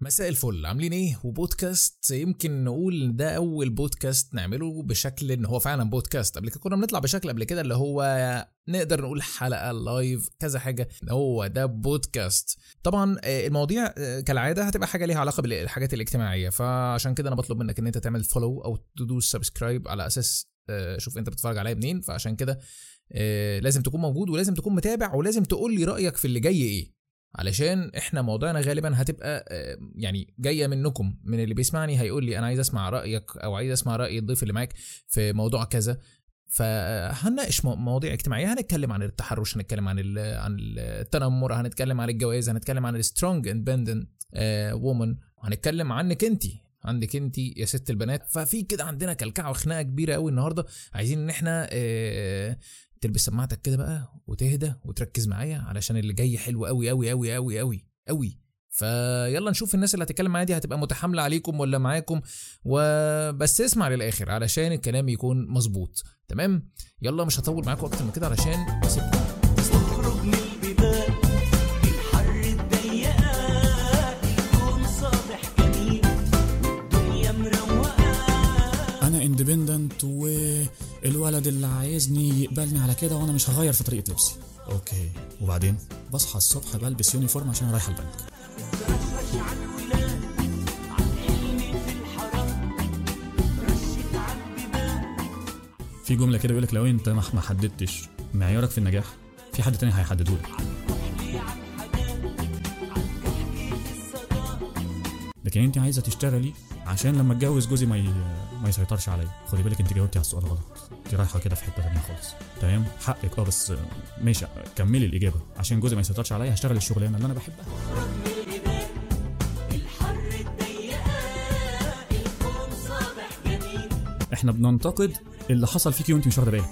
مساء الفل عاملين إيه؟ وبودكاست يمكن نقول ده أول بودكاست نعمله بشكل إن هو فعلا بودكاست. قبل كده كنا بنطلع بشكل قبل كده اللي هو نقدر نقول حلقة live كذا حاجة. هو ده بودكاست. طبعا آه، المواضيع آه، كالعادة هتبقى حاجة ليها علاقة بالحاجات الاجتماعية. فعشان كده أنا بطلب منك إن أنت تعمل follow أو تدوس subscribe على أساس آه، شوف أنت بتتفرج عليا منين. فعشان كده لازم تكون موجود ولازم تكون متابع ولازم تقول لي رأيك في اللي جاي إيه. علشان إحنا موضوعنا غالبا هتبقى آه، يعني جاية منكم من اللي بيسمعني هيقول لي أنا عايز أسمع رأيك أو عايز أسمع رأي الضيف اللي معاك في موضوع كذا. فهنناقش مو- مواضيع اجتماعية. هنتكلم عن التحرش هنتكلم عن عن التنمر هنتكلم عن الجواز هنتكلم عن ال strong independent woman هنتكلم عنك أنت عندك أنت يا ست البنات. ففي كده عندنا كلكعة وخناقة كبيرة قوي النهارده. عايزين إن إحنا آه، تلبس سماعتك كده بقى وتهدى وتركز معايا علشان اللي جاي حلو قوي قوي قوي قوي قوي قوي فيلا نشوف الناس اللي هتتكلم معايا دي هتبقى متحاملة عليكم ولا معاكم. وبس اسمع للآخر علشان الكلام يكون مظبوط. تمام؟ يلا مش هطول معاكم أكتر من كده علشان أسيبكم. independent والولد اللي عايزني يقبلني على كده وأنا مش هغير في طريقة لبسي. okay. وبعدين؟ بصحى الصبح بلبس uniform عشان رايح البنك. في جملة كده بيقولك لو أنت ما حددتش معيارك في النجاح في حد تاني هيحددهولك. لكن انت عايزة تشتغلي عشان لما اتجوز جوزي ما ي... ما يسيطرش عليا. خدي بالك انت جاوبتي على السؤال غلط. انت رايحة كده في حتة تانية خالص. تمام؟ حقك. آه بس ماشي. كملي الإجابة. عشان جوزي ما يسيطرش عليا هشتغل الشغلانة اللي أنا بحبها. إحنا بننتقد اللي حصل فيكي وانت مش واخدة بالك.